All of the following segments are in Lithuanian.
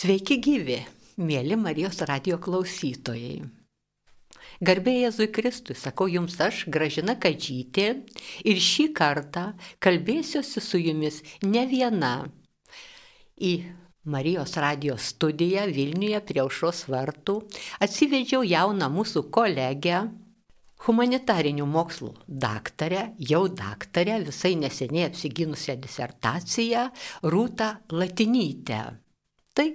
Sveiki gyvi, mėly Marijos radio klausytojai. Garbėjai Jėzui Kristui, sakau jums aš, Gražina Kadžytė, ir šį kartą kalbėsiuosi su jumis ne viena. Į Marijos radijos studiją Vilniuje prie aušros vartų atsivedžiau jauną mūsų kolegę, humanitarinių mokslų daktarę, jau daktarę, visai neseniai apsigynusią disertaciją Rūtą Latinytę. Tai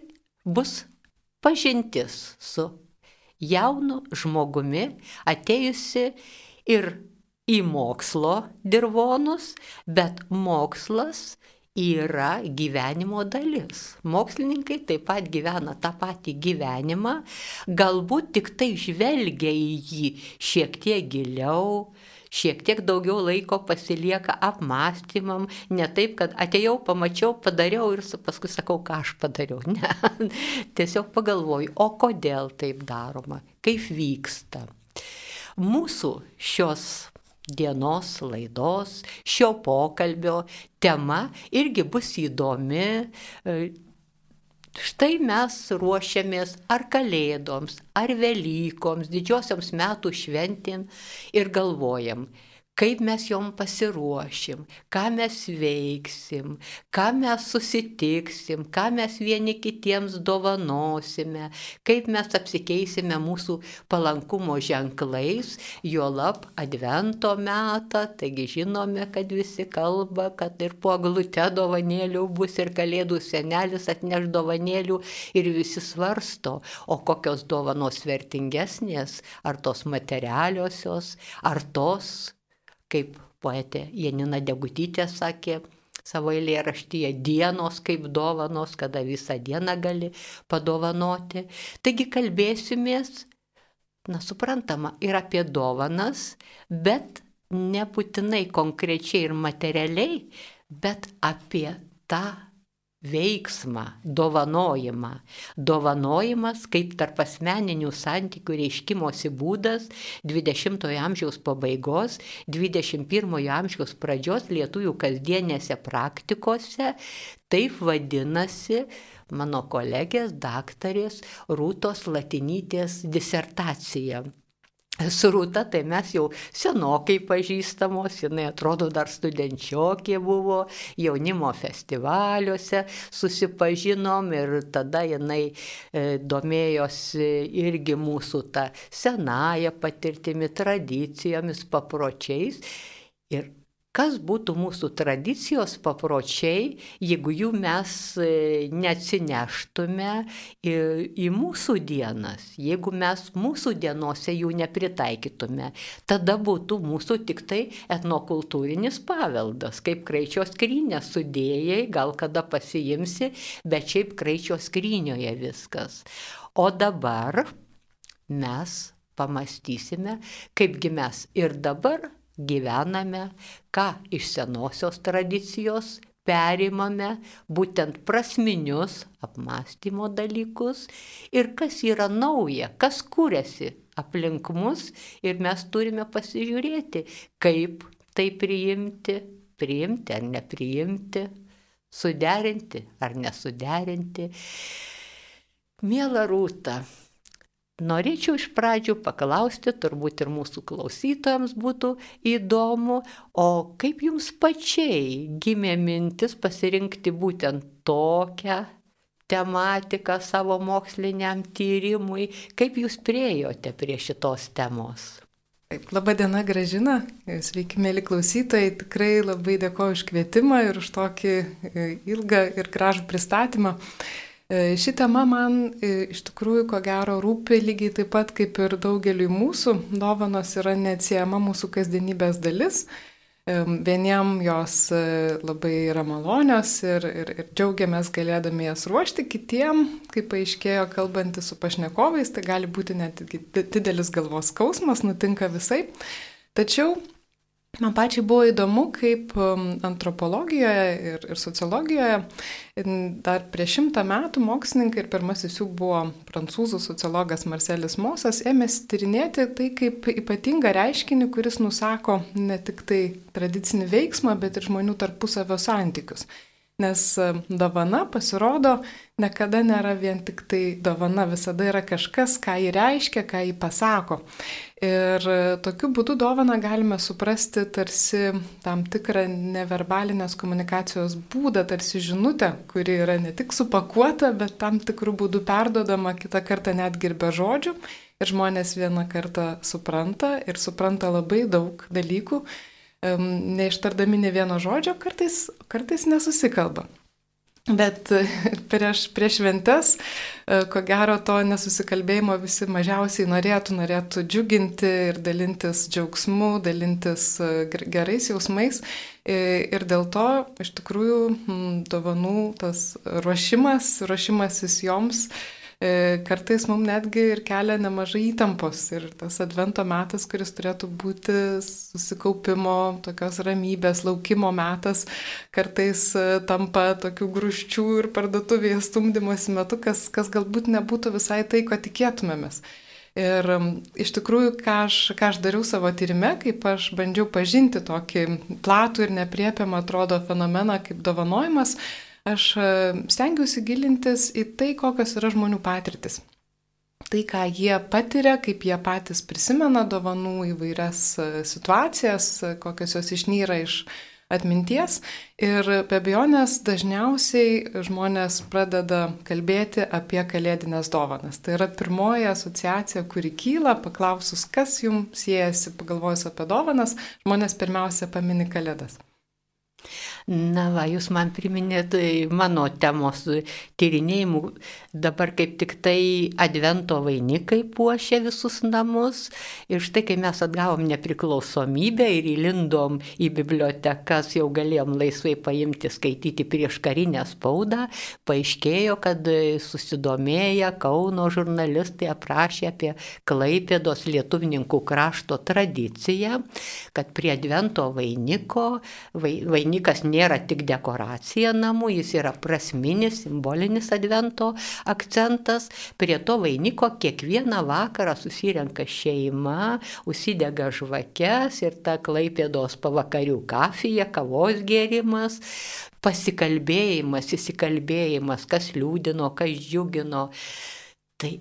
bus pažintis su jaunu žmogumi atėjusi ir į mokslo dirvonus, bet mokslas yra gyvenimo dalis. Mokslininkai taip pat gyvena tą patį gyvenimą, galbūt tik tai žvelgia į jį šiek tiek giliau, šiek tiek daugiau laiko pasilieka apmąstymam, ne taip, kad atėjau, pamačiau, padariau ir paskui sakau, ką aš padariau. Ne, tiesiog pagalvoju, o kodėl taip daroma, kaip vyksta. Mūsų šios dienos laidos, šio pokalbio tema irgi bus įdomi, Štai mes ruošiamės ar kalėdoms, ar Velykoms, didžiosioms metų šventėm ir galvojam, kaip mes jom pasiruošim, ką mes veiksim, ką mes susitiksim, ką mes vieni kitiems dovanosime, kaip mes apsikeisime mūsų palankumo ženklais, juolap advento metą, taigi žinome, kad visi kalba, kad ir po glute dovanėlių bus ir kalėdų senelis atneš dovanėlių ir visi svarsto, o kokios dovanos vertingesnės, ar tos materialiosios, ar tos, kaip poetė Janina Degutytė sakė savo eilėraštyje, dienos kaip dovanos, kada visą dieną gali padovanoti. Taigi kalbėsimės, na suprantama, ir apie dovanas, bet nebūtinai konkrečiai ir materialiai, bet apie tą veiksmą, dovanojimą. Dovanojimas kaip tarp asmeninių santykių reiškimosi būdas 20-ojo amžiaus pabaigos, 21-ojo amžiaus pradžios lietuvių kasdienėse praktikose, taip vadinasi mano kolegės daktarės Rūtos Latinytės disertacija. Su Rūta, tai mes jau senokai pažįstamos, jinai atrodo dar studenčiokė buvo, jaunimo festivaliuose susipažinom ir tada jinai e, domėjosi irgi mūsų tą senąją patirtimi, tradicijomis, papročiais. Ir kas būtų mūsų tradicijos papročiai, jeigu jų mes e, neatsineštume į, į mūsų dienas, jeigu mes mūsų dienose jų nepritaikytume, tada būtų mūsų tik tai etnokultūrinis paveldas, kaip kraičio skrynė sudėjai, gal kada pasiimsi, bet šiaip kraičio skrynioje viskas. O dabar mes pamastysime, kaipgi mes ir dabar gyvename, ką iš senosios tradicijos perimame, būtent prasminius apmąstymo dalykus ir kas yra nauja, kas kūrėsi aplink mus ir mes turime pasižiūrėti, kaip tai priimti, priimti ar nepriimti, suderinti ar nesuderinti. Mėla rūta, Norėčiau iš pradžių paklausti, turbūt ir mūsų klausytojams būtų įdomu, o kaip jums pačiai gimė mintis pasirinkti būtent tokią tematiką savo moksliniam tyrimui, kaip jūs priejote prie šitos temos? Taip, laba diena, Gražina, sveiki, mėly klausytojai, tikrai labai dėkoju už kvietimą ir už tokį e, ilgą ir gražų pristatymą. E, ši tema man e, iš tikrųjų ko gero rūpi lygiai taip pat kaip ir daugeliui mūsų. Dovanos yra neatsiejama mūsų kasdienybės dalis. E, vieniem jos labai yra malonios ir, ir, ir džiaugiamės galėdami jas ruošti, kitiem, kaip paaiškėjo kalbantys su pašnekovais, tai gali būti net didelis galvos skausmas, nutinka visai. Tačiau Man pačiai buvo įdomu, kaip um, antropologijoje ir, ir sociologijoje dar prieš šimtą metų mokslininkai ir pirmasis jų buvo prancūzų sociologas Marcelis Mosas ėmėsi tyrinėti tai kaip ypatingą reiškinį, kuris nusako ne tik tai tradicinį veiksmą, bet ir žmonių tarpusavio santykius. Nes um, dovana pasirodo niekada nėra vien tik tai dovana, visada yra kažkas, ką jį reiškia, ką jį pasako. Ir tokiu būdu dovaną galime suprasti tarsi tam tikrą neverbalinės komunikacijos būdą, tarsi žinutę, kuri yra ne tik supakuota, bet tam tikrų būdų perdodama kitą kartą netgi ir be žodžių. Ir žmonės vieną kartą supranta ir supranta labai daug dalykų, neištardami ne vieno žodžio, kartais, kartais nesusikalba. Bet e, prieš, prieš šventes, e, ko gero, to nesusikalbėjimo visi mažiausiai norėtų, norėtų džiuginti ir dalintis džiaugsmu, dalintis e, gerais jausmais. Ir dėl to, iš tikrųjų, dovanų tas ruošimas, ruošimasis joms E, kartais mums netgi ir kelia nemažai įtampos. Ir tas advento metas, kuris turėtų būti susikaupimo, tokios ramybės, laukimo metas, kartais e, tampa tokių grūščių ir parduotuvėje stumdymosi metu, kas, kas galbūt nebūtų visai tai, ko tikėtumėmės. Ir iš tikrųjų, ką aš, ką aš dariau savo tyrime, kaip aš bandžiau pažinti tokį platų ir nepriepiamą atrodo fenomeną kaip dovanojimas, aš e, stengiuosi gilintis į tai, kokios yra žmonių patirtis. Tai, ką jie patiria, kaip jie patys prisimena dovanų įvairias e, situacijas, e, kokios jos išnyra iš atminties. Ir be abejonės dažniausiai žmonės pradeda kalbėti apie kalėdinės dovanas. Tai yra pirmoji asociacija, kuri kyla, paklausus, kas jums siejasi, pagalvojus apie dovanas, žmonės pirmiausia pamini kalėdas. Na, va, jūs man priminėt e, mano temos tyrinėjimų. Dabar kaip tik tai advento vainikai puošia visus namus. Ir štai, kai mes atgavom nepriklausomybę ir įlindom į bibliotekas, jau galėjom laisvai paimti skaityti prieš karinę spaudą, paaiškėjo, kad susidomėję Kauno žurnalistai aprašė apie Klaipėdos lietuvininkų krašto tradiciją, kad prie advento vainiko, vainikas nėra tik dekoracija namų, jis yra prasminis, simbolinis advento akcentas. Prie to vainiko kiekvieną vakarą susirenka šeima, užsidega žvakes ir ta klaipėdos pavakarių kafija, kavos gėrimas, pasikalbėjimas, įsikalbėjimas, kas liūdino, kas džiugino. Tai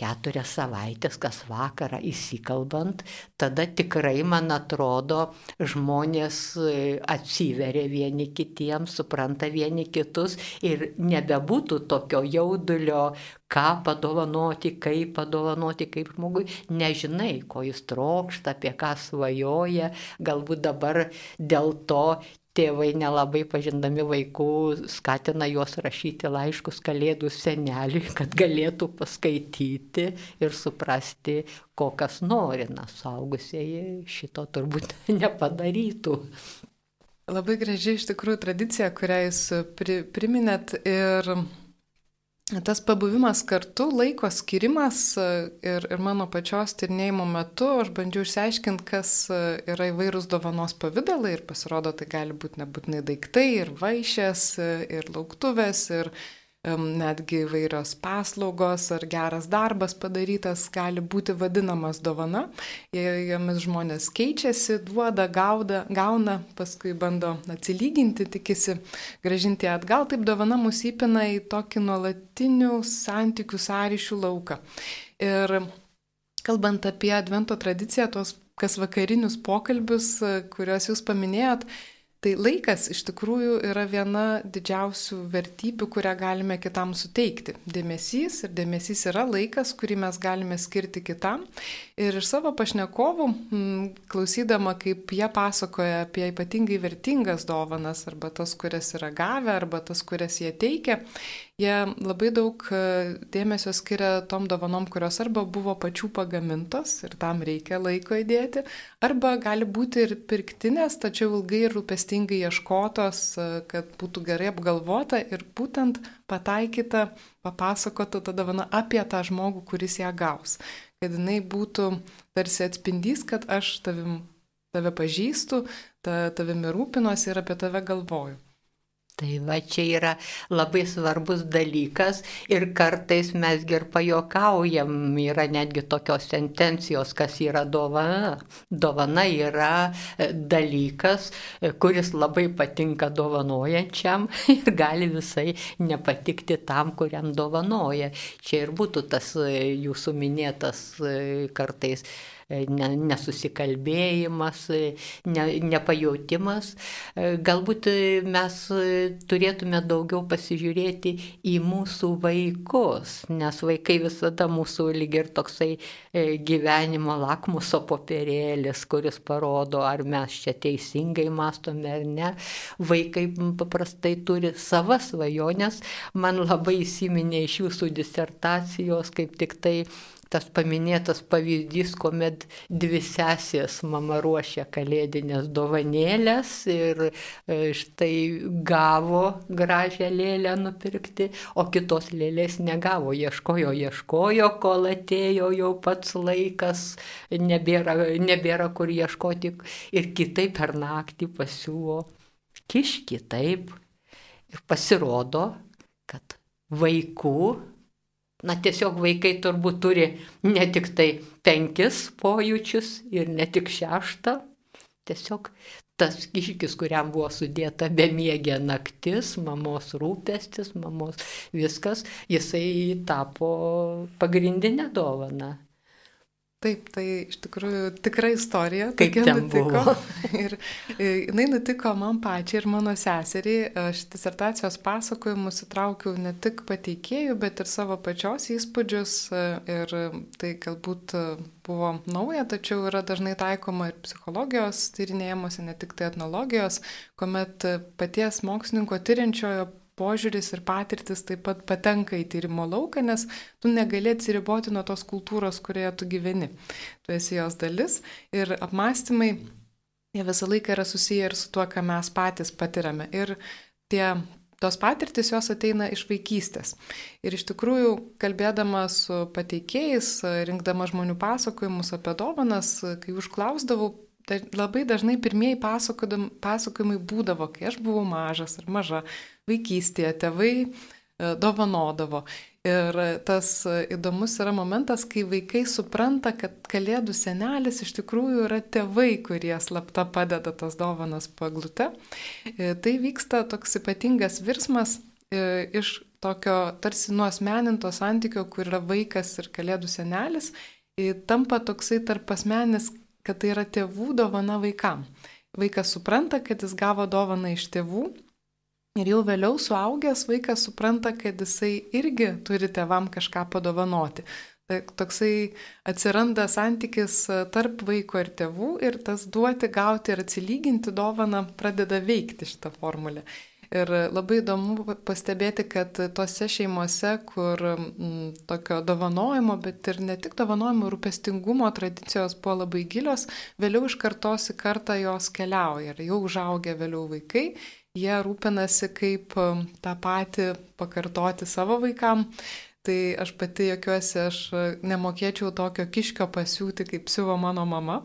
keturias savaitės kas vakarą įsikalbant, tada tikrai, man atrodo, žmonės e, atsiveria vieni kitiems, supranta vieni kitus ir nebebūtų tokio jaudulio, ką padovanoti, kaip padovanoti, kaip žmogui, nežinai, ko jis trokšta, apie ką svajoja, galbūt dabar dėl to tėvai nelabai pažindami vaikų skatina juos rašyti laiškus kalėdų seneliui, kad galėtų paskaityti ir suprasti, kokias nori, na, saugusieji šito turbūt nepadarytų. Labai gražiai iš tikrųjų tradicija, kurią jūs pri, priminėt ir tas pabuvimas kartu, laiko skirimas e, ir, ir mano pačios tyrinėjimo metu aš bandžiau išsiaiškinti, kas e, yra įvairūs dovanos pavydalai ir pasirodo, tai gali būti nebūtinai daiktai ir vaišės, e, ir lauktuvės, ir netgi įvairios paslaugos ar geras darbas padarytas gali būti vadinamas dovana. Jomis žmonės keičiasi, duoda, gauda, gauna, paskui bando atsilyginti, tikisi gražinti atgal. Taip dovana mus įpina į tokį nuolatinių santykių sąryšių lauką. Ir kalbant apie advento tradiciją, tos kas vakarinius pokalbius, kuriuos jūs paminėjot, Tai laikas iš tikrųjų yra viena didžiausių vertybių, kurią galime kitam suteikti. Dėmesys ir dėmesys yra laikas, kurį mes galime skirti kitam. Ir iš savo pašnekovų, klausydama, kaip jie pasakoja apie ypatingai vertingas dovanas, arba tas, kurias yra gavę, arba tas, kurias jie teikia, jie labai daug e, dėmesio skiria tom dovanom, kurios arba buvo pačių pagamintos ir tam reikia laiko įdėti, arba gali būti ir pirktinės, tačiau ilgai ir rūpestingai ieškotos, e, kad būtų gerai apgalvota ir būtent pataikyta, papasakota ta dovana apie tą žmogų, kuris ją gaus. Kad jinai būtų tarsi atspindys, kad aš tavim, tave pažįstu, ta, tavimi rūpinuosi ir apie tave galvoju. Tai va čia yra labai svarbus dalykas ir kartais mes ir pajokaujam, yra netgi tokios sentencijos, kas yra dovana. Dovana yra e, dalykas, e, kuris labai patinka dovanojančiam ir gali visai nepatikti tam, kuriam dovanoja. Čia ir būtų tas e, jūsų minėtas kartais E, nesusikalbėjimas, e, ne, nepajautimas. E, galbūt mes turėtume daugiau pasižiūrėti į mūsų vaikus, nes vaikai visada mūsų lyg ir toksai gyvenimo lakmuso popierėlis, kuris parodo, ar mes čia teisingai mastome ar ne. Vaikai paprastai turi savas svajonės. Man labai įsiminė iš jūsų disertacijos, kaip tik tai tas paminėtas pavyzdys, kuomet dvi sesės mama ruošia kalėdinės dovanėlės ir e, štai gavo gražią lėlę nupirkti, o kitos lėlės negavo, ieškojo, ieškojo, kol atėjo jau pats laikas, nebėra, nebėra kur ieškoti ir kitai per naktį pasiūlo kiški taip. Ir pasirodo, kad vaikų Na tiesiog vaikai turbūt turi ne tik tai penkis pojūčius ir ne tik šeštą. Tiesiog tas kiškis, kuriam buvo sudėta bemiegė naktis, mamos rūpestis, mamos viskas, jisai tapo pagrindinę dovaną. Taip, tai iš tikrųjų tikra istorija. Kaip ten nutiko. Buvo. ir e, jinai nutiko man pačiai ir mano seseriai. Aš disertacijos pasakojimus įtraukiau ne tik pateikėjų, bet ir savo pačios įspūdžius. E, ir tai galbūt buvo nauja, tačiau yra dažnai taikoma ir psichologijos tyrinėjimuose, ne tik tai etnologijos, kuomet paties mokslininko tyriančiojo požiūris ir patirtis taip pat patenka į tyrimo lauką, nes tu negali atsiriboti nuo tos kultūros, kurioje tu gyveni. Tu esi jos dalis ir apmąstymai, jie visą laiką yra susiję ir su tuo, ką mes patys patiriame. Ir tie tos patirtis jos ateina iš vaikystės. Ir iš tikrųjų, kalbėdama su pateikėjais, rinkdama žmonių pasakojimus apie dovanas, kai užklausdavau, tai labai dažnai pirmieji pasakojimai būdavo, kai aš buvau mažas ar maža, vaikystėje tėvai e, dovanodavo. Ir tas įdomus yra momentas, kai vaikai supranta, kad kalėdų senelis iš tikrųjų yra tėvai, kurie slapta padeda tas dovanas paglute. E, tai vyksta toks ypatingas virsmas e, iš tokio tarsi nuosmeninto santykio, kur yra vaikas ir kalėdų senelis, tampa toksai tarp asmenis, kad tai yra tėvų dovana vaikam. Vaikas supranta, kad jis gavo dovaną iš tėvų Ir jau vėliau suaugęs vaikas supranta, kad jisai irgi turi tevam kažką padovanoti. Tai toksai atsiranda santykis e, tarp vaiko ir tėvų ir tas duoti, gauti ir atsilyginti dovaną pradeda veikti šitą formulę. Ir labai įdomu pastebėti, kad tose šeimose, kur m, tokio dovanojimo, bet ir ne tik dovanojimo, rūpestingumo tradicijos buvo labai gilios, vėliau iš kartos į kartą jos keliauja ir jau užaugę vėliau vaikai jie rūpinasi, kaip um, tą patį pakartoti savo vaikam. Tai aš pati jokiuosi, aš nemokėčiau tokio kiškio pasiūti, kaip siuvo mano mama.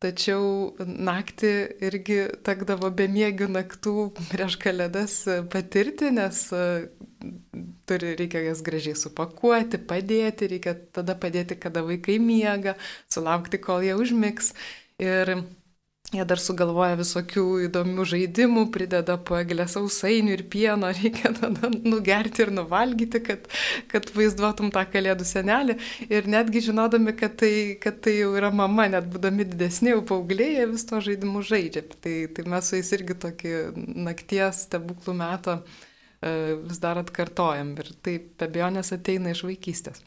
Tačiau naktį irgi tekdavo bemiegių naktų prieš kalėdas patirti, nes turi, reikia jas gražiai supakuoti, padėti, reikia tada padėti, kada vaikai miega, sulaukti, kol jie užmigs. Ir Jie dar sugalvoja visokių įdomių žaidimų, prideda paeglę sausainių ir pieno, reikia tada nugerti ir nuvalgyti, kad, kad vaizduotum tą kalėdų senelį. Ir netgi žinodami, kad tai, kad tai jau yra mama, net būdami didesni jau paaugliai, jie vis to žaidimų žaidžia. Tai, tai mes su jais irgi tokį nakties stebuklų metą e, vis dar atkartojam. Ir tai be abejonės ateina iš vaikystės.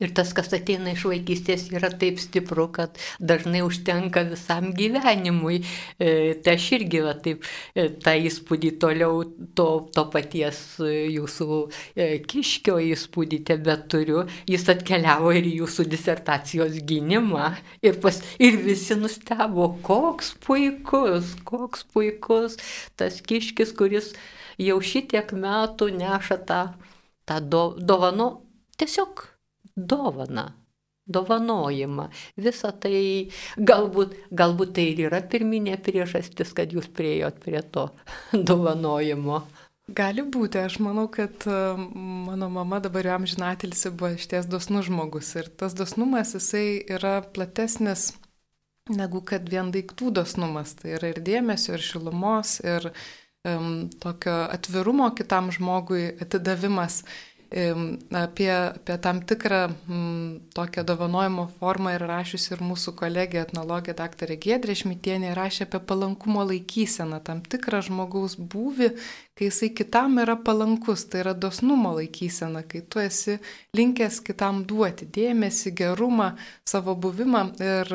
Ir tas, kas ateina iš vaikystės, yra taip stipru, kad dažnai užtenka visam gyvenimui. E, tai aš irgi va, taip e, tą įspūdį toliau to, to paties e, jūsų e, kiškio įspūdį tebe turiu. Jis atkeliavo ir jūsų disertacijos gynimą. Ir, pas, ir visi nustebo, koks puikus, koks puikus tas kiškis, kuris jau šitiek metų neša tą, tą do, dovano tiesiog dovana. dovanojimą. Visą tai galbūt, galbūt tai ir yra pirminė priežastis, kad jūs priejot prie to dovanojimo. Gali būti, aš manau, kad e, mano mama dabar jau amžinatilsi buvo išties dosnus žmogus ir tas dosnumas jisai yra platesnis negu kad vien daiktų dosnumas. Tai yra ir dėmesio, ir šilumos, ir um, tokio atvirumo kitam žmogui atidavimas apie, apie tam tikrą m, tokią dovanojimo formą ir rašiusi ir mūsų kolegė etnologė dr. Giedrė Šmitienė rašė apie palankumo laikyseną, tam tikrą žmogaus būvį, kai jisai kitam yra palankus, tai yra dosnumo laikysena, kai tu esi linkęs kitam duoti dėmesį, gerumą, savo buvimą ir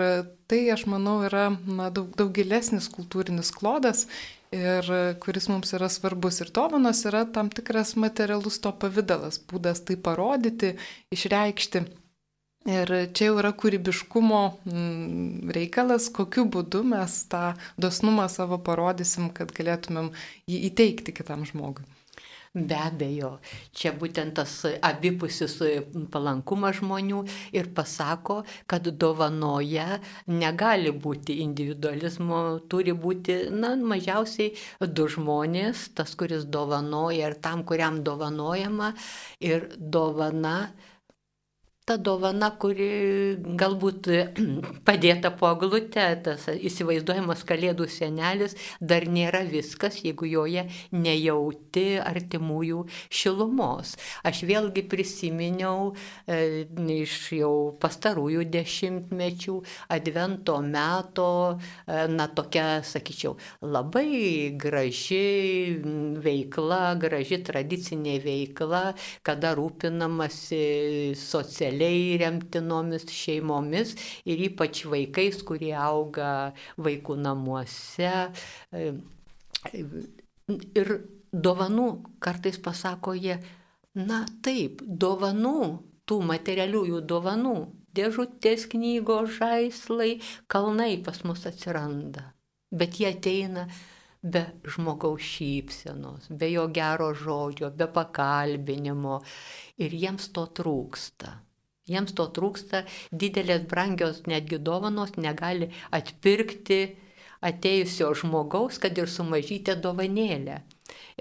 tai, aš manau, yra na, daug, daug gilesnis kultūrinis klodas ir kuris mums yra svarbus. Ir dovanos yra tam tikras materialus to pavydalas, būdas tai parodyti, išreikšti. Ir čia jau yra kūrybiškumo mm, reikalas, kokiu būdu mes tą dosnumą savo parodysim, kad galėtumėm jį įteikti kitam žmogui. Be abejo, čia būtent tas abipusis palankumas žmonių ir pasako, kad dovanoje negali būti individualizmo, turi būti, na, mažiausiai du žmonės, tas, kuris dovanoja ir tam, kuriam dovanojama ir dovana ta dovana, kuri galbūt padėta po glute, tas įsivaizduojamas kalėdų senelis, dar nėra viskas, jeigu joje nejauti artimųjų šilumos. Aš vėlgi prisiminiau e, iš jau pastarųjų dešimtmečių advento meto, e, na tokia, sakyčiau, labai graži veikla, graži tradicinė veikla, kada rūpinamasi socialiai socialiai remtinomis šeimomis ir ypač vaikais, kurie auga vaikų namuose. Ir dovanų kartais pasako jie, na taip, dovanų, tų materialiųjų dovanų, dėžutės knygos, žaislai, kalnai pas mus atsiranda. Bet jie ateina be žmogaus šypsenos, be jo gero žodžio, be pakalbinimo ir jiems to trūksta. Jiems to trūksta, didelės brangios netgi dovanos negali atpirkti atėjusio žmogaus, kad ir sumažytė dovanėlė.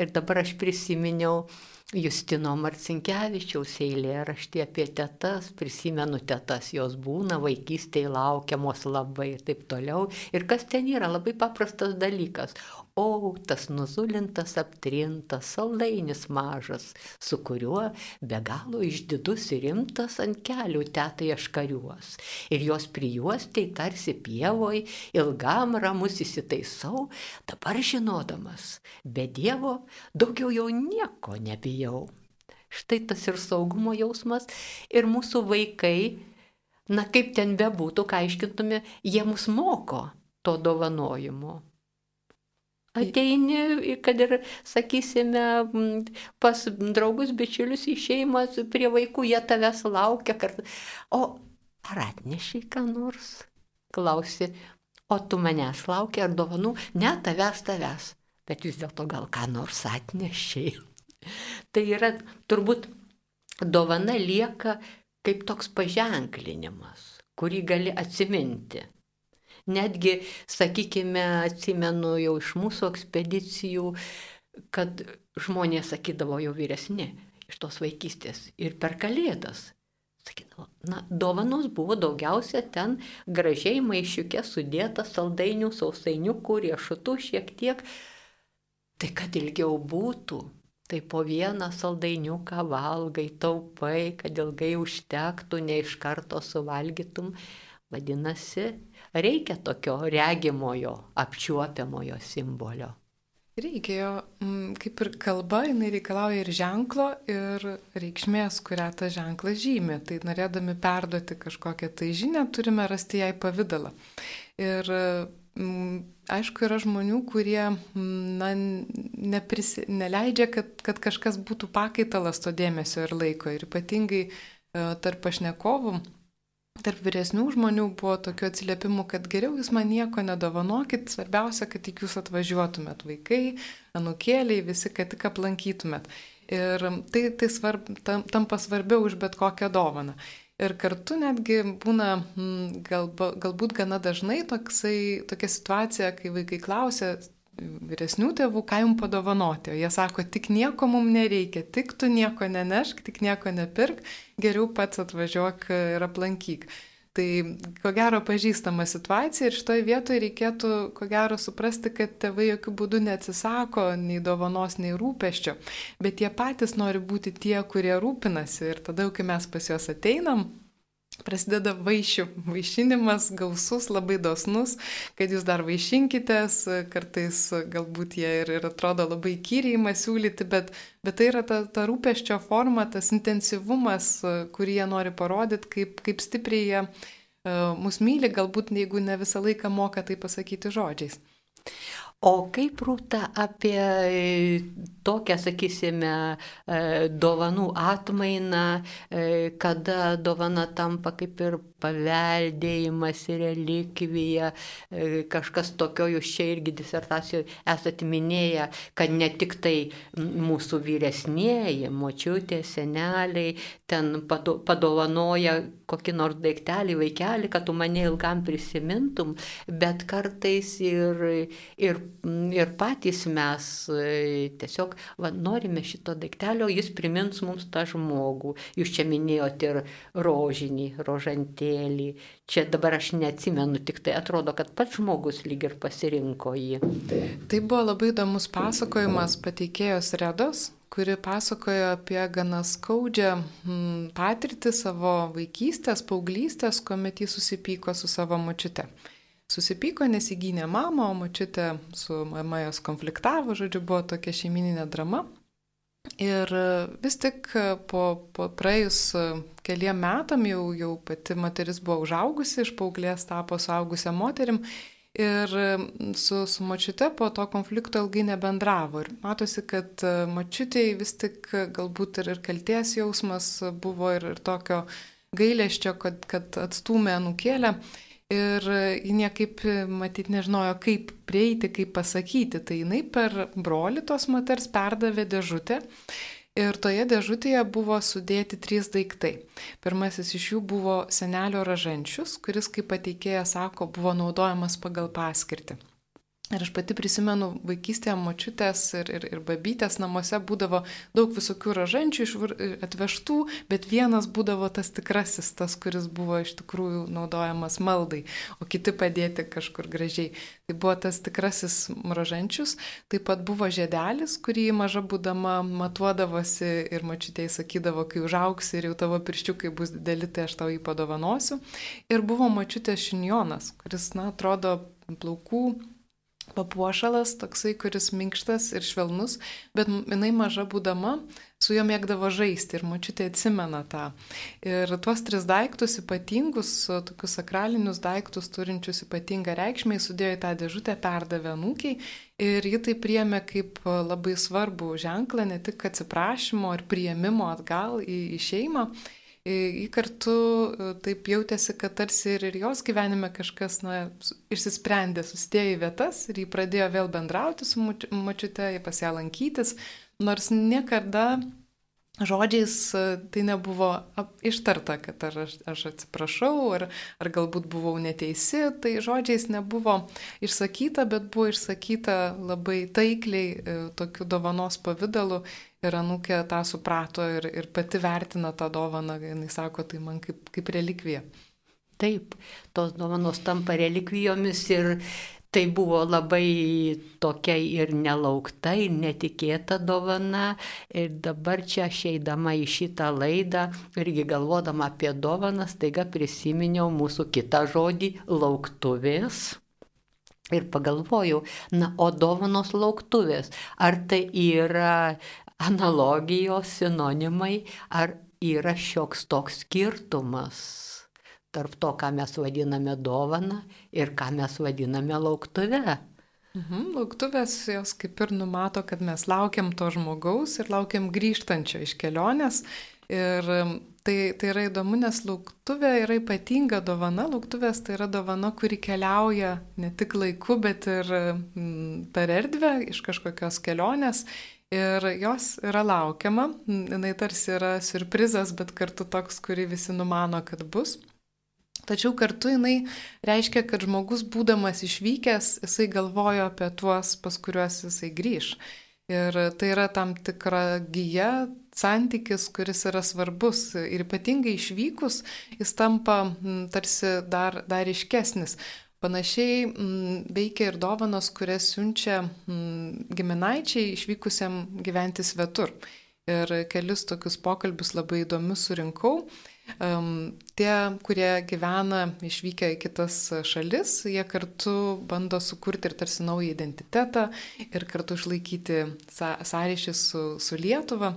Ir dabar aš prisiminiau Justino Marcinkievičiaus eilėraštį apie tetas, prisimenu tetas, jos būna vaikystėje laukiamos labai ir taip toliau. Ir kas ten yra, labai paprastas dalykas. O, tas nuzulintas, aptrintas, saldainis mažas, su kuriuo be galo išdidus ir rimtas ant kelių tetai aš kariuos. Ir jos prijuostai tarsi pievoj, ilgam ramus įsitaisau, dabar žinodamas, be Dievo daugiau jau nieko nebijau. Štai tas ir saugumo jausmas ir mūsų vaikai, na kaip ten bebūtų, ką aiškintume, jie mus moko to dovanojimo. Ateini, kad ir, sakysime, pas draugus, bičiulius į šeimą, prie vaikų, jie tavęs laukia. Kart... O ar atneši ką nors? Klausi, o tu manęs laukia ar dovanų? Ne, tavęs, tavęs. Bet vis dėlto gal ką nors atnešiai. tai yra turbūt dovana lieka kaip toks paženklinimas, kurį gali atsiminti. Netgi, sakykime, atsimenu jau iš mūsų ekspedicijų, kad žmonės sakydavo jau vyresni iš tos vaikystės ir per kalėdas. Sakydavo, na, dovanos buvo daugiausia ten gražiai maišiukė sudėta saldainių, sausainiukų, riešutų šiek tiek. Tai kad ilgiau būtų, tai po vieną saldainiuką valgai, taupai, kad ilgai užtektų, ne iš karto suvalgytum. Vadinasi, reikia tokio regimojo, apčiuopiamojo simbolio. Reikėjo, mm, kaip ir kalba, jinai reikalauja ir ženklo, ir reikšmės, kurią tą ženklą žymė. Tai norėdami perduoti kažkokią tai žinią, turime rasti jai pavydalą. Ir mm, aišku, yra žmonių, kurie mm, na, neprisi, neleidžia, kad, kad kažkas būtų pakaitalas to dėmesio ir laiko. Ir ypatingai e, tarp pašnekovų tarp vyresnių žmonių buvo tokių atsiliepimų, kad geriau jūs man nieko nedovanokit, svarbiausia, kad tik jūs atvažiuotumėt, vaikai, anukėliai, visi, kad tik aplankytumėt. Ir tai, tai svarb, tam, tampa svarbiau už bet kokią dovaną. Ir kartu netgi būna mm, gal, galbūt gana dažnai toksai, tokia situacija, kai vaikai klausia vyresnių tėvų, ką jums padovanoti. O jie sako, tik nieko mums nereikia, tik tu nieko nenešk, tik nieko nepirk, geriau pats atvažiuok ir aplankyk. Tai ko gero pažįstama situacija ir šitoje vietoje reikėtų ko gero suprasti, kad tėvai jokių būdų neatsisako nei dovanos, nei rūpeščio, bet jie patys nori būti tie, kurie rūpinasi ir tada, kai mes pas juos ateinam, prasideda vaišių, vaišinimas gausus, labai dosnus, kad jūs dar vaišinkitės, kartais galbūt jie ir, ir atrodo labai kyriai ima siūlyti, bet, bet tai yra ta, ta rūpeščio forma, tas intensyvumas, kurį jie nori parodyti, kaip, kaip stipriai jie uh, mus myli, galbūt jeigu ne visą laiką moka tai pasakyti žodžiais. O kaip rūta apie e, tokią, sakysime, e, dovanų atmainą, e, kada dovana tampa kaip ir paveldėjimas, relikvija, kažkas tokio jūs čia irgi disertacijoje esate minėję, kad ne tik tai mūsų vyresnėji, močiutė, seneliai, ten padovanoja kokį nors daiktelį, vaikelį, kad tu mane ilgam prisimintum, bet kartais ir, ir ir patys mes e, tiesiog va, norime šito daiktelio, jis primins mums tą žmogų. Jūs čia minėjote ir rožinį, rožantėlį. Čia dabar aš neatsimenu, tik tai atrodo, kad pats žmogus lyg ir pasirinko jį. Tai buvo labai įdomus pasakojimas pateikėjos Redos, kuri pasakojo apie gana skaudžią patirtį savo vaikystės, paauglystės, kuomet jis susipyko su savo močiute susipyko, nes įgynė mamą, o mačiutė su mama jos konfliktavo, žodžiu, buvo tokia šeimininė drama. Ir vis tik po, po praėjus keliem metam jau, jau pati moteris buvo užaugusi, iš paauglės tapo suaugusią moterim ir su, su mačiute po to konflikto ilgai nebendravo. Ir matosi, kad mačiutėjai vis tik galbūt ir, ir kalties jausmas buvo ir, ir tokio gailėščio, kad, kad atstumė nukėlę. Ir ji niekaip, matyt, nežinojo, kaip prieiti, kaip pasakyti. Tai jinai per brolį tos moters perdavė dėžutę. Ir toje dėžutėje buvo sudėti trys daiktai. Pirmasis iš jų buvo senelio ražančius, kuris, kaip pateikėja sako, buvo naudojamas pagal paskirtį. Ir aš pati prisimenu vaikystėje močiutės ir, ir, ir babytės namuose būdavo daug visokių ražančių atvežtų, bet vienas būdavo tas tikrasis, tas, kuris buvo iš tikrųjų naudojamas maldai, o kiti padėti kažkur gražiai. Tai buvo tas tikrasis ražančius, taip pat buvo žiedelis, kurį maža būdama matuodavosi ir močiutė įsakydavo, kai užauksi ir jau tavo pirščiukai bus dideli, tai aš tau jį padovanosiu. Ir buvo močiutės šinjonas, kuris, na, atrodo, plaukų papuošalas, toksai, kuris minkštas ir švelnus, bet jinai maža būdama su juo mėgdavo žaisti ir mačiutė atsimena tą. Ir tuos tris daiktus ypatingus, tokius sakralinius daiktus turinčius ypatingą reikšmę, sudėjo į tą dėžutę, perdavė nūkiai ir ji tai priemė kaip labai svarbų ženklą, ne tik atsiprašymo ir prieimimo atgal į, į šeimą. Ji kartu e, taip jautėsi, kad tarsi ir, ir jos gyvenime kažkas na, išsisprendė, susidėjo į vietas ir jį pradėjo vėl bendrauti su mačiute, jį pas ją lankytis, nors niekada žodžiais e, tai nebuvo ištarta, kad ar aš, aš atsiprašau, ar, ar galbūt buvau neteisi, tai žodžiais nebuvo išsakyta, bet buvo išsakyta labai taikliai, e, tokiu dovanos pavydalu Ir anūkė tą suprato ir, ir pati vertina tą dovaną, jinai sako, tai man kaip, kaip relikvija. Taip, tos dovanos tampa relikvijomis ir tai buvo labai tokia ir nelaukta, ir netikėta dovana. Ir dabar čia aš eidama į šitą laidą, irgi galvodama apie dovanas, taiga prisiminiau mūsų kitą žodį - lauktuvės. Ir pagalvojau, na, o dovanos lauktuvės, ar tai yra analogijos, sinonimai, ar yra šioks toks skirtumas tarp to, ką mes vadiname dovana ir ką mes vadiname lauktuve. Mhm, lauktuvės jos kaip ir numato, kad mes laukiam to žmogaus ir laukiam grįžtančio iš kelionės. Ir tai, tai yra įdomu, nes lauktuvė yra ypatinga dovana. Lauktuvės tai yra dovana, kuri keliauja ne tik laiku, bet ir per erdvę iš kažkokios kelionės Ir jos yra laukiama, jinai tarsi yra surprizas, bet kartu toks, kurį visi numano, kad bus. Tačiau kartu jinai reiškia, kad žmogus būdamas išvykęs, jisai galvojo apie tuos, pas kuriuos jisai grįž. Ir tai yra tam tikra gyja, santykis, kuris yra svarbus. Ir ypatingai išvykus, jis tampa tarsi dar, dar iškesnis. Panašiai m, veikia ir dovanos, kurias siunčia m, giminaičiai išvykusiam gyventi svetur. Ir kelis tokius pokalbius labai įdomius surinkau. Um, tie, kurie gyvena išvykę į kitas šalis, jie kartu bando sukurti ir tarsi naują identitetą ir kartu išlaikyti sąryšį su, su Lietuva.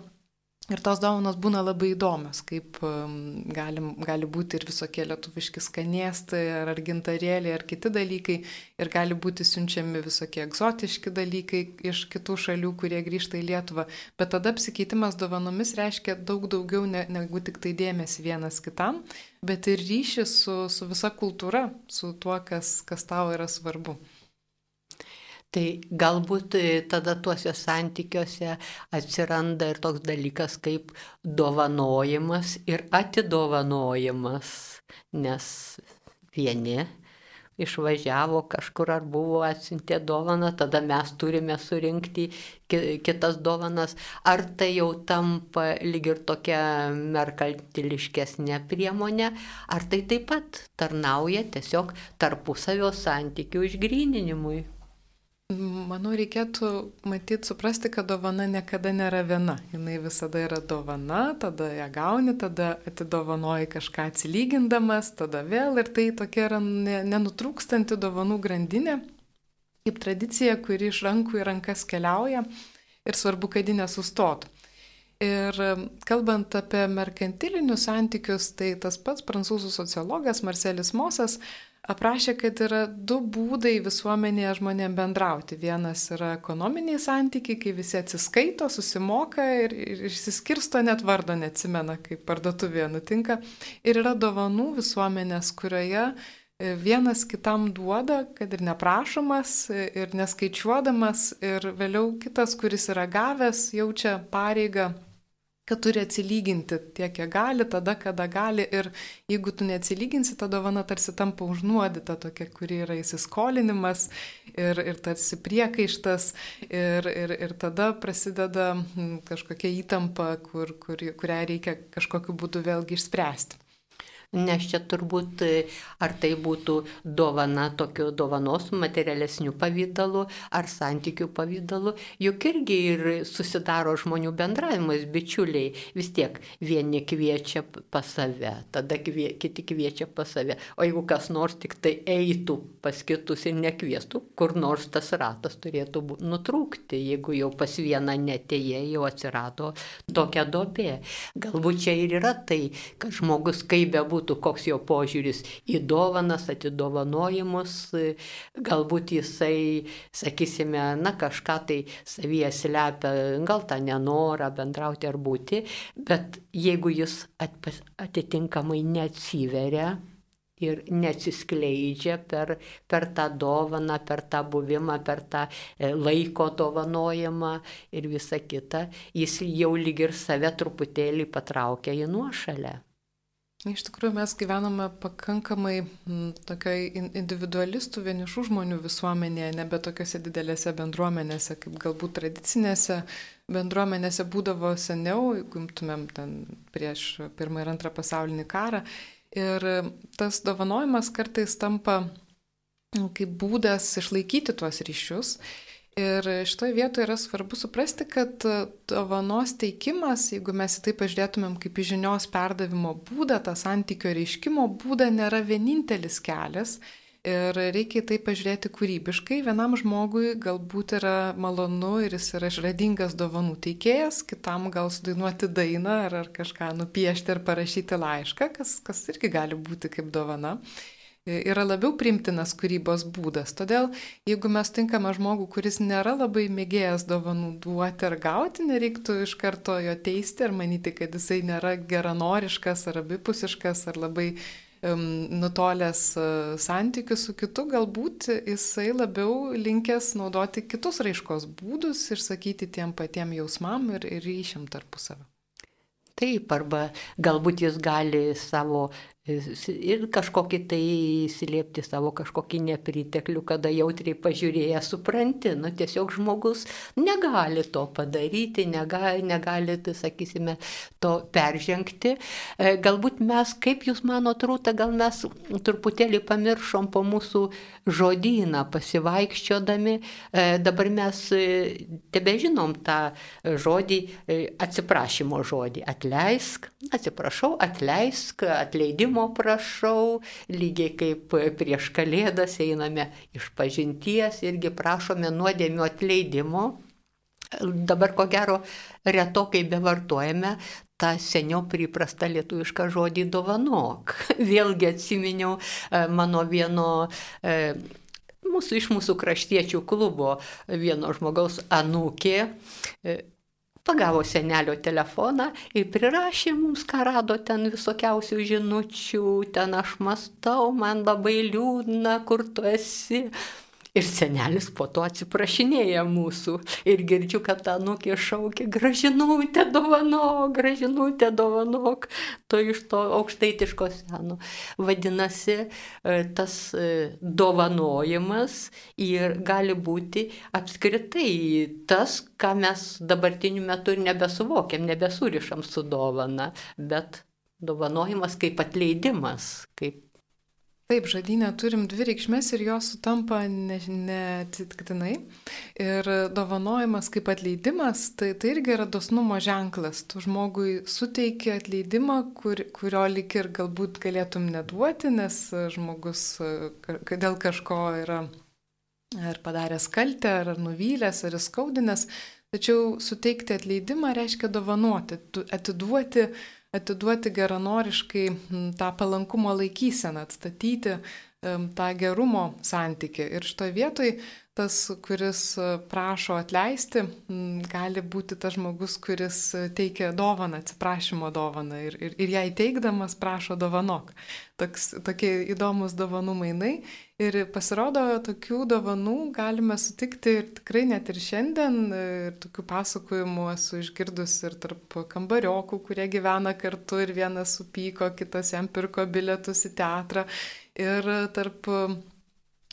Ir tos dovanos būna labai įdomios, kaip um, gali, gali būti ir visokie lietuviški skanėstai, ar, ar gintarėliai, ar kiti dalykai. Ir gali būti siunčiami visokie egzotiški dalykai iš kitų šalių, kurie grįžta į Lietuvą. Bet tada apsikeitimas dovanomis reiškia daug daugiau ne, negu tik tai dėmesį vienas kitam, bet ir ryšį su, su visa kultūra, su tuo, kas, kas tau yra svarbu. Tai galbūt e, tada tuose santykiuose atsiranda ir toks dalykas kaip dovanojimas ir atidovanojimas, nes vieni išvažiavo kažkur ar buvo atsintė dovana, tada mes turime surinkti kitas dovanas, ar tai jau tampa lyg ir tokia merkantiliškesnė priemonė, ar tai taip pat tarnauja tiesiog tarpusavio santykių išgryninimui. Manau, reikėtų matyti, suprasti, kad dovana niekada nėra viena. Jis visada yra dovana, tada ją gauni, tada atidovanoji kažką atsilygindamas, tada vėl ir tai tokia yra nenutrūkstanti dovanų grandinė, kaip tradicija, kuri iš rankų į rankas keliauja ir svarbu, kad ji nesustotų. Ir kalbant apie merkantilinius santykius, tai tas pats prancūzų sociologas Marcelis Mosas aprašė, kad yra du būdai visuomenėje žmonėm bendrauti. Vienas yra ekonominiai santykiai, kai visi atsiskaito, susimoka ir, ir išsiskirsto net vardo neatsimena, kaip parduotuvėje nutinka. Ir yra dovanų visuomenės, kurioje e, vienas kitam duoda, kad ir neprašomas, e, ir neskaičiuodamas, ir vėliau kitas, kuris yra gavęs, jaučia pareigą kad turi atsilyginti tiek, kiek gali, tada, kada gali. Ir jeigu tu neatsilyginsi, ta dovana tarsi tampa užnuodita tokia, kuri yra įsiskolinimas ir, ir tarsi priekaištas. Ir, ir, ir tada prasideda kažkokia įtampa, kur, kur, kurią reikia kažkokiu būdu vėlgi išspręsti. Nes čia turbūt e, ar tai būtų dovana tokiu dovanos materialesnių pavydalų ar santykių pavydalų, juk irgi ir susidaro žmonių bendravimas, bičiuliai. Vis tiek vieni kviečia pas save, tada kvie, kiti kviečia pas save. O jeigu kas nors tik tai eitų pas kitus ir nekviestų, kur nors tas ratas turėtų nutrūkti, jeigu jau pas vieną netėjai, jau atsirado tokia dobė. Galbūt čia ir yra tai, kad žmogus kaip bebūtų būtų koks jo požiūris į dovanas, atidovanojimus, galbūt jisai, sakysime, na kažką tai savyje slepia, gal tą nenorą bendrauti ar būti, bet jeigu jis atitinkamai neatsiveria, ir neatsiskleidžia per, per tą dovaną, per tą buvimą, per tą e, laiko dovanojimą ir visa kita, jis jau lyg ir save truputėlį patraukia į nuošalę. Iš tikrųjų, mes gyvename pakankamai tokiai individualistų vienišų žmonių visuomenėje, nebe tokiuose didelėse bendruomenėse, kaip galbūt tradicinėse bendruomenėse būdavo seniau, jeigu imtumėm ten prieš pirmą ir antrą pasaulinį karą. Ir tas dovanojimas kartais tampa kaip būdas išlaikyti tuos ryšius Ir šitoje vietoje yra svarbu suprasti, kad dovanos teikimas, jeigu mes į tai pažiūrėtumėm kaip į žinios perdavimo būdą, tą santykio reiškimo būdą, nėra vienintelis kelias. Ir reikia į tai pažiūrėti kūrybiškai. Vienam žmogui galbūt yra malonu ir jis yra išradingas dovanų teikėjas, kitam gal sudainuoti dainą ar, ar kažką nupiešti ar parašyti laišką, kas, kas irgi gali būti kaip dovana yra labiau primtinas kūrybos būdas. Todėl, jeigu mes tinkame žmogų, kuris nėra labai mėgėjęs dovanų duoti ar gauti, nereiktų iš karto jo teisti ar manyti, kad jisai nėra geranoriškas ar abipusiškas ar labai nutolęs e, santykių su kitu, galbūt jisai labiau linkęs naudoti kitus raiškos būdus ir sakyti tiem patiem jausmam ir, ir ryšiam tarpusavio. Taip, arba galbūt jis gali savo ir kažkokį tai įsiliepti savo kažkokį nepriteklių, kada jautriai pažiūrėję supranti, nu tiesiog žmogus negali to padaryti, negali, negali tai, sakysime, to peržengti. E, galbūt mes, kaip jūs manote, rūta, gal mes truputėlį pamiršom po mūsų žodyną pasivaikščiodami, e, dabar mes e, tebe žinom tą žodį, atsiprašymo žodį, atleisk, atsiprašau, atleisk, atleidimo atleidimo prašau, lygiai kaip prieš kalėdas einame iš pažinties irgi prašome nuodėmių atleidimo. Dabar ko gero retokai bevartojame tą seniau priprastą lietuvišką žodį dovanok. Vėlgi atsiminiau e, mano vieno e, mūsų iš mūsų kraštiečių klubo vieno žmogaus anūkė e, pagavo senelio telefoną ir prirašė mums, ką rado ten visokiausių žinučių, ten aš mastau, man labai liūdna, kur tu esi. Ir senelis po to atsiprašinėja mūsų. Ir girdžiu, kad tą nukė šaukė, gražinutė dovanok, gražinutė dovanok. To iš to aukštaitiško seno. Vadinasi, e, tas e, dovanojimas ir gali būti apskritai tas, ką mes dabartiniu metu ir nebesuvokiam, nebesurišam su dovana, bet dovanojimas kaip atleidimas, kaip Taip, žadynė turim dvi reikšmės ir jos sutampa neatsitiktinai. Ne ir dovanojimas kaip atleidimas, tai, tai irgi yra dosnumo ženklas. Tu žmogui suteikia atleidimą, kur, kurio lik ir galbūt galėtum neduoti, nes žmogus dėl kažko yra ar padaręs kaltę, ar nuvylęs, ar įskaudinęs. Tačiau suteikti atleidimą reiškia dovanoti, atiduoti atiduoti geranoriškai tą palankumo laikyseną, atstatyti tą gerumo santyki. Ir šitoje vietoje tas, kuris e, prašo atleisti, gali būti tas žmogus, kuris teikia dovaną, atsiprašymo dovaną ir, ir, ir jai teikdamas prašo dovanok. Toks, tokie įdomus dovanų mainai. Ir pasirodo, tokių dovanų galime sutikti ir tikrai net ir šiandien. Ir tokių pasakojimų esu išgirdus ir tarp kambariokų, kurie gyvena kartu ir vienas supyko, kitas jam pirko bilietus į teatrą. Ir tarp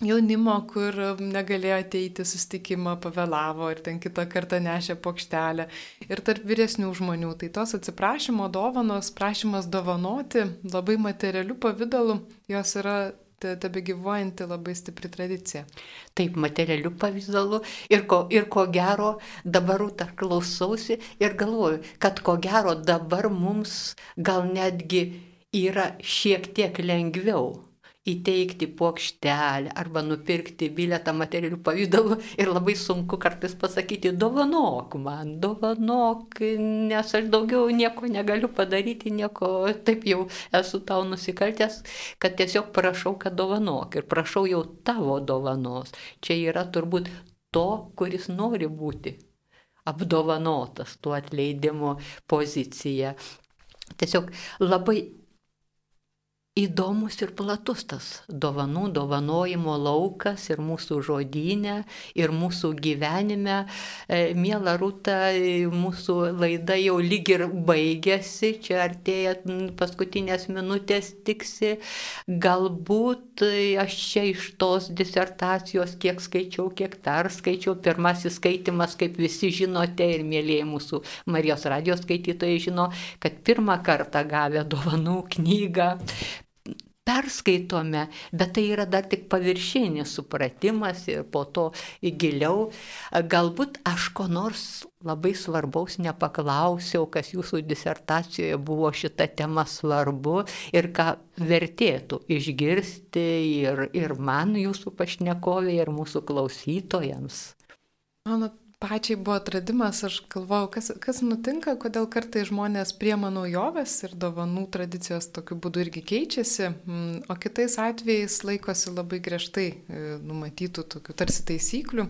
jaunimo, kur negalėjo ateiti sustikimą, pavėlavo ir ten kitą kartą nešė pokštelę. Ir tarp vyresnių žmonių. Tai tos atsiprašymo dovanos, prašymas dovanoti labai materialių pavydalų, jos yra tebe gyvuojanti labai stipri tradicija. Taip, materialių pavydalų ir ko, ir ko gero dabar rūta klausausi ir galvoju, kad ko gero dabar mums gal netgi yra šiek tiek lengviau įteikti plokštelę arba nupirkti bilietą materialių pavydalų ir labai sunku kartais pasakyti, dovanok man, dovanok, nes aš daugiau nieko negaliu padaryti, nieko taip jau esu tau nusikaltęs, kad tiesiog prašau, kad dovanok ir prašau jau tavo dovanos. Čia yra turbūt to, kuris nori būti apdovanotas tuo atleidimo pozicija. Tiesiog labai įdomus ir platus tas dovanų, dovanojimo laukas ir mūsų žodynė, ir mūsų gyvenime. E, Mėla Rūta, mūsų laida jau lyg ir baigėsi, čia artėja paskutinės minutės tiksi. Galbūt aš čia iš tos disertacijos, kiek skaičiau, kiek perskaičiau, pirmasis skaitimas, kaip visi žinote ir mėlyje mūsų Marijos radijos skaitytojai žino, kad pirmą kartą gavę dovanų knygą perskaitome, bet tai yra dar tik paviršinis supratimas ir po to giliau. Galbūt aš ko nors labai svarbaus nepaklausiau, kas jūsų disertacijoje buvo šita tema svarbu ir ką vertėtų išgirsti ir, ir man, jūsų pašnekovė, ir mūsų klausytojams. Mano pačiai buvo atradimas, aš galvojau, kas, kas nutinka, kodėl kartai žmonės priema naujoves ir dovanų tradicijos tokiu būdu irgi keičiasi, mm, o kitais atvejais laikosi labai griežtai e, numatytų tokių tarsi taisyklių.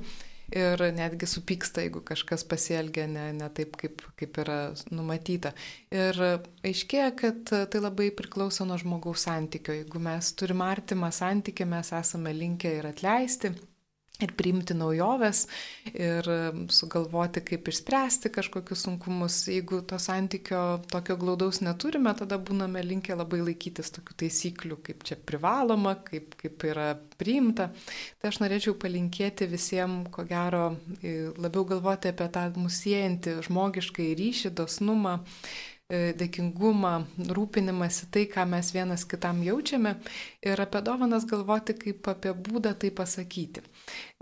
ir netgi supyksta, jeigu kažkas pasielgia ne, ne taip, kaip, kaip yra numatyta. Ir aiškėja, kad tai labai priklauso nuo žmogaus santykio. Jeigu mes turime artimą santykį, mes esame linkę ir atleisti ir priimti naujoves ir sugalvoti, kaip išspręsti kažkokius sunkumus. Jeigu to santykio tokio glaudaus neturime, tada būname linkę labai laikytis tokių taisyklių, kaip čia privaloma, kaip, kaip yra priimta. Tai aš norėčiau palinkėti visiems, ko gero, labiau galvoti apie tą musiejantį žmogišką ryšį, dosnumą dėkingumą, rūpinimąsi tai, ką mes vienas kitam jaučiame ir apie dovanas galvoti kaip apie būdą tai pasakyti.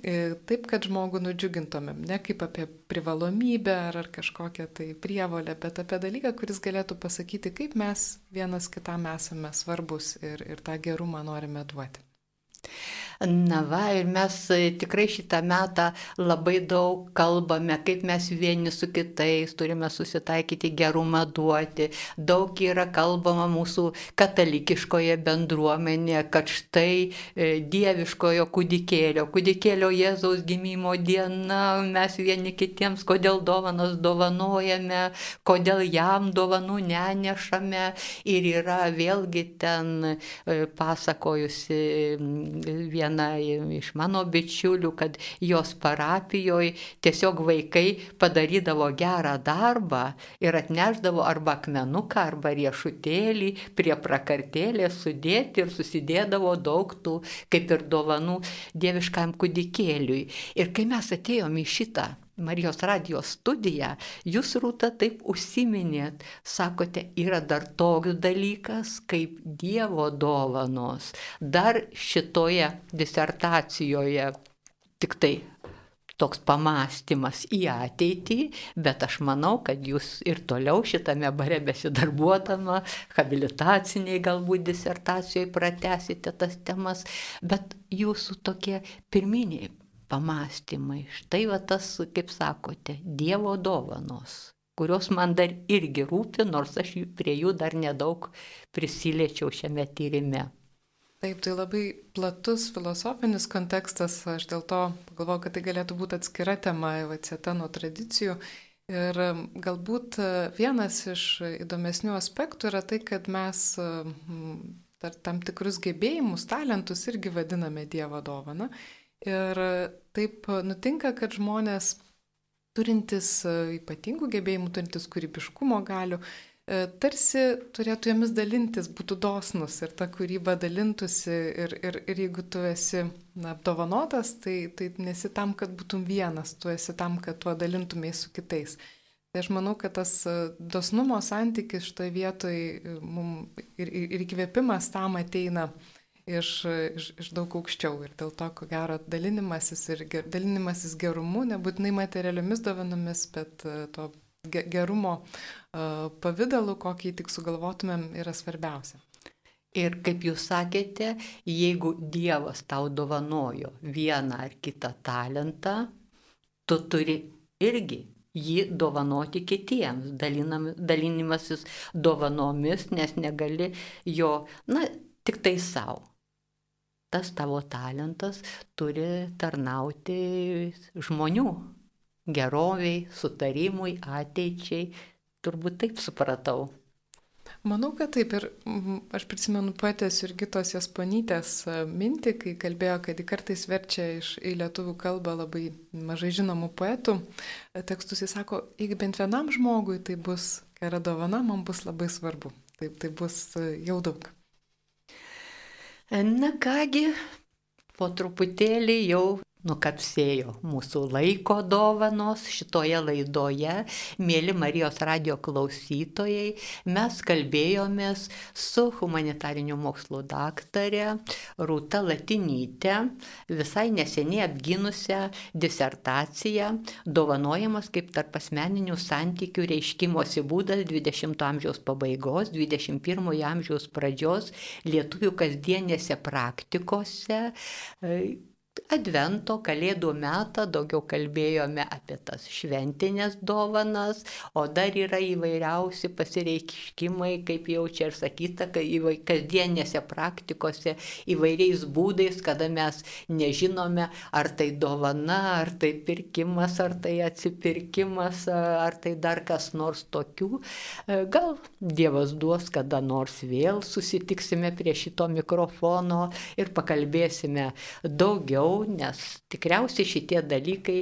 E, taip, kad žmogų nudžiugintumėm, ne kaip apie privalomybę ar, ar kažkokią tai prievolę, bet apie dalyką, kuris galėtų pasakyti, kaip mes vienas kitam esame svarbus ir, ir tą gerumą norime duoti. Na va, ir mes e, tikrai šitą metą labai daug kalbame, kaip mes vieni su kitais turime susitaikyti gerumą duoti. Daug yra kalbama mūsų katalikiškoje bendruomenėje, kad štai e, dieviškojo kūdikėlio, kūdikėlio Jėzaus gimimo diena, mes vieni kitiems, kodėl dovanas dovanojame, kodėl jam dovanų nenešame. Ir yra vėlgi ten e, pasakojusi viena iš mano bičiulių, kad jos parapijoje tiesiog vaikai padarydavo gerą darbą ir atneždavo arba akmenuką, arba riešutėlį prie prakartėlės sudėti ir susidėdavo daug tų kaip ir dovanų dieviškam kudikėliui. Ir kai mes atėjom į šitą Marijos radijos studiją, jūs rūta taip užsiminėt, sakote, yra dar toks dalykas kaip Dievo dovanos. Dar šitoje disertacijoje tik tai toks pamastymas į ateitį, bet aš manau, kad jūs ir toliau šitame bare besidarbuodama, habilitaciniai galbūt disertacijoje pratesite tas temas, bet jūsų tokie pirminiai pamastymai. Štai va tas, kaip sakote, Dievo dovanos, kurios man dar irgi rūpi, nors aš prie jų dar nedaug prisiliečiau šiame tyrime. Taip, tai labai platus filosofinis kontekstas, aš dėl to pagalvoju, kad tai galėtų būti atskira tema, atsieta nuo tradicijų. Ir galbūt vienas iš įdomesnių aspektų yra tai, kad mes tam tikrus gebėjimus, talentus irgi vadiname Dievo dovana. Ir taip nutinka, kad žmonės turintys e, ypatingų gebėjimų, turintys kūrybiškumo galių, e, tarsi turėtų jomis dalintis, būtų dosnus ir ta kūryba dalintųsi ir, ir, ir jeigu tu esi na, apdovanotas, tai, tai nesi tam, kad būtum vienas, tu esi tam, kad tuo dalintumės su kitais. Tai aš manau, kad tas e, dosnumo santykis šitoje vietoje ir, ir, ir įkvėpimas tam ateina uh, iš, iš, iš daug aukščiau. Ir dėl to, ko gero, dalinimasis ir ger, dalinimasis gerumu, nebūtinai materialiomis dovanomis, bet uh, to gerumo uh, pavydalu, kokį tik sugalvotumėm, yra svarbiausia. Ir kaip jūs sakėte, jeigu Dievas tau dovanojo vieną ar kitą talentą, tu turi irgi jį dovanoti kitiems, dalinam, dalinimasis dovanomis, nes negali jo, na, tik tai savo tas tavo talentas turi tarnauti žmonių geroviai, sutarimui, ateičiai. Turbūt taip supratau. Manau, kad taip ir aš prisimenu poetės ir kitos Jasponytės e, mintį, kai kalbėjo, kad kartais verčia iš į lietuvių kalbą labai mažai žinomų poetų e, tekstus. Jis sako, jeigu bent vienam žmogui tai bus gera dovana, man bus labai svarbu. Taip, tai bus e, jau daug. Na kągi, po truputėlį jau nukapsėjo mūsų laiko dovanos šitoje laidoje. Mėly Marijos radio klausytojai, mes kalbėjomės su humanitariniu mokslo daktarė Rūta Latinytė, visai neseniai apginusią disertaciją dovanojamas kaip tarp asmeninių santykių reiškimosi būdas 20-ojo amžiaus pabaigos, 21-ojo amžiaus pradžios lietuvių kasdienėse praktikose Advento, Kalėdų metą daugiau kalbėjome apie tas šventinės dovanas, o dar yra įvairiausi pasireikšimai, kaip jau čia ir sakyta, kasdienėse praktikose įvairiais būdais, kada mes nežinome, ar tai dovana, ar tai pirkimas, ar tai atsipirkimas, ar tai dar kas nors tokių. Gal Dievas duos, kada nors vėl susitiksime prie šito mikrofono ir pakalbėsime daugiau nes tikriausiai šitie dalykai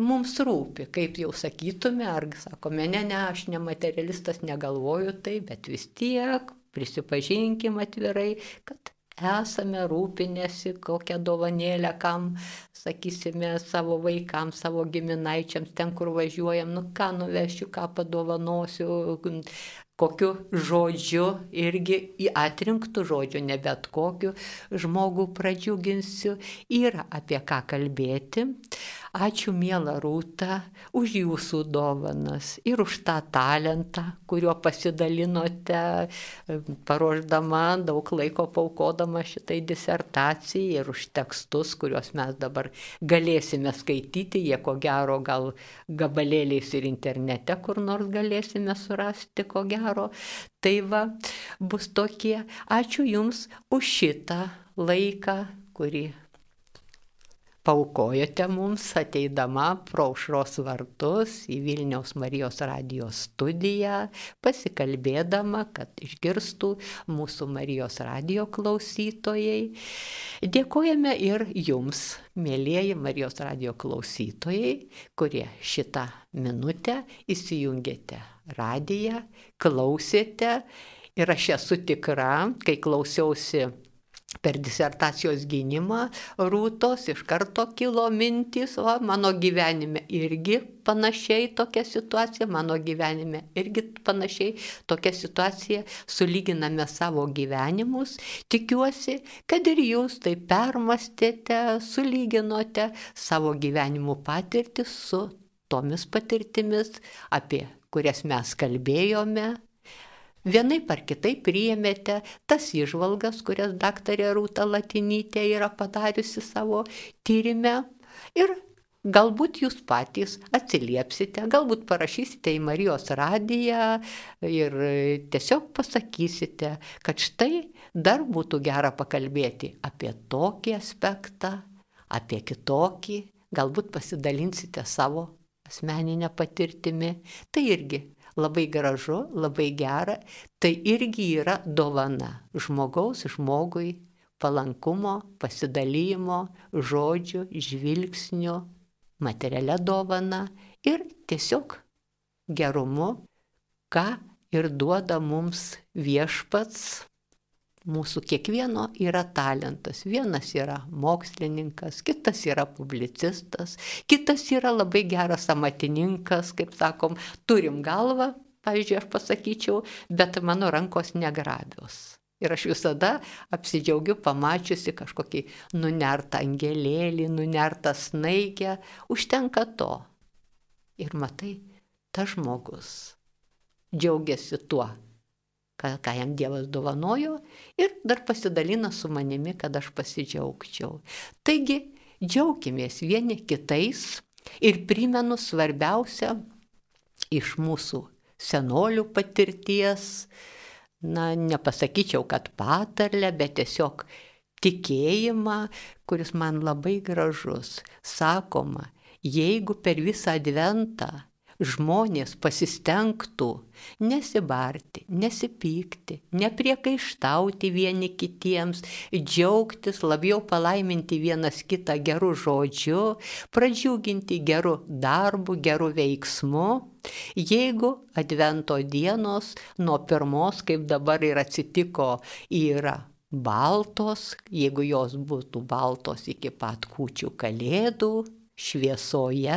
mums rūpi, kaip jau sakytume, ar sakome, ne, ne, aš ne materialistas, negalvoju tai, bet vis tiek prisipažinkim atvirai, kad esame rūpinėsi kokią dovanėlę, kam, sakysime, savo vaikams, savo giminaičiams, ten, kur važiuojam, nu ką nuvešiu, ką padovanosiu, kokiu žodžiu irgi į atrinktų žodžių, ne bet kokiu žmogų pradžiuginsiu, yra apie ką kalbėti. Ačiū mėla Rūta už jūsų dovanas ir už tą talentą, kuriuo pasidalinote, paruoždama daug laiko paukodama šitai disertacijai ir už tekstus, kuriuos mes dabar galėsime skaityti, jie ko gero gal gabalėliais ir internete kur nors galėsime surasti, ko gero. Tai va, bus tokie. Ačiū Jums už šitą laiką, kurį paukojote mums ateidama pro aušros vartus į Vilniaus Marijos radijos studiją, pasikalbėdama, kad išgirstų mūsų Marijos radijo klausytojai. Dėkojame ir jums, mėlyjeji Marijos radijo klausytojai, kurie šitą minutę įsijungėte radiją, klausėte. Ir aš esu tikra, kai klausiausi per disertacijos gynimą rūtos iš karto kilo mintis, o mano gyvenime irgi panašiai tokia situacija, mano gyvenime irgi panašiai tokia situacija, sulyginame savo gyvenimus. Tikiuosi, kad ir jūs tai permastėte, sulyginote savo gyvenimų patirtį su tomis patirtimis, apie kurias mes kalbėjome, Vienaip ar kitaip priėmėte tas išvalgas, kurias daktarė Rūta Latinytė yra padariusi savo tyrimę ir galbūt jūs patys atsiliepsite, galbūt parašysite į Marijos radiją ir tiesiog pasakysite, kad štai dar būtų gera pakalbėti apie tokį aspektą, apie kitokį, galbūt pasidalinsite savo asmeninę patirtimį. Tai irgi labai gražu, labai gera, tai irgi yra dovana žmogaus žmogui palankumo, pasidalymo, žodžių, žvilgsnių, materialia dovana ir tiesiog gerumu, ką ir duoda mums viešpats mūsų kiekvieno yra talentas. Vienas yra mokslininkas, kitas yra publicistas, kitas yra labai geras amatininkas, kaip sakom, turim galvą, pavyzdžiui, aš pasakyčiau, bet mano rankos negrabios. Ir aš visada apsidžiaugiu pamačiusi kažkokį nunertą angelėlį, nunertą snaigę, užtenka to. Ir matai, tas žmogus džiaugiasi tuo, ką, ką jam Dievas dovanojo ir dar pasidalina su manimi, kad aš pasidžiaugčiau. Taigi, džiaukimės vieni kitais ir primenu svarbiausia iš mūsų senolių patirties, na, nepasakyčiau, kad patarlę, bet tiesiog tikėjimą, kuris man labai gražus. Sakoma, jeigu per visą adventą žmonės pasistengtų nesibarti, nesipykti, nepriekaištauti vieni kitiems, džiaugtis, labiau palaiminti vienas kitą gerų žodžių, pradžiuginti gerų darbų, gerų veiksmų. Jeigu advento dienos nuo pirmos, kaip dabar ir atsitiko, yra baltos, jeigu jos būtų baltos iki pat kūčių kalėdų, šviesoje,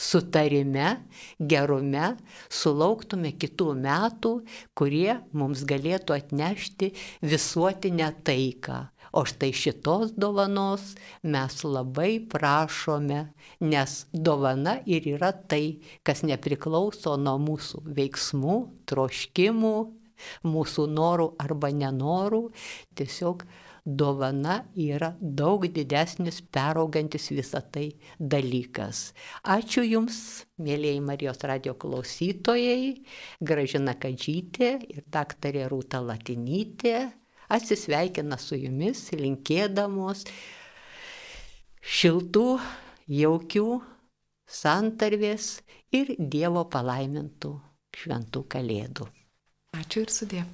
sutarime, gerume, sulauktume kitų metų, kurie mums galėtų atnešti visuotinę taiką. O štai šitos dovanos mes labai prašome, nes dovana ir yra tai, kas nepriklauso nuo mūsų veiksmų, troškimų, mūsų norų arba nenorų, tiesiog dovana yra daug didesnis, peraugantis visą tai dalykas. Ačiū Jums, mėlyjei Marijos radio klausytojai, Gražina Kadžytė ir daktarė Rūta Latinytė atsisveikina su Jumis, linkėdamos šiltų, jaukių santarvės ir Dievo palaimintų šventų kalėdų. Ačiū ir sudė.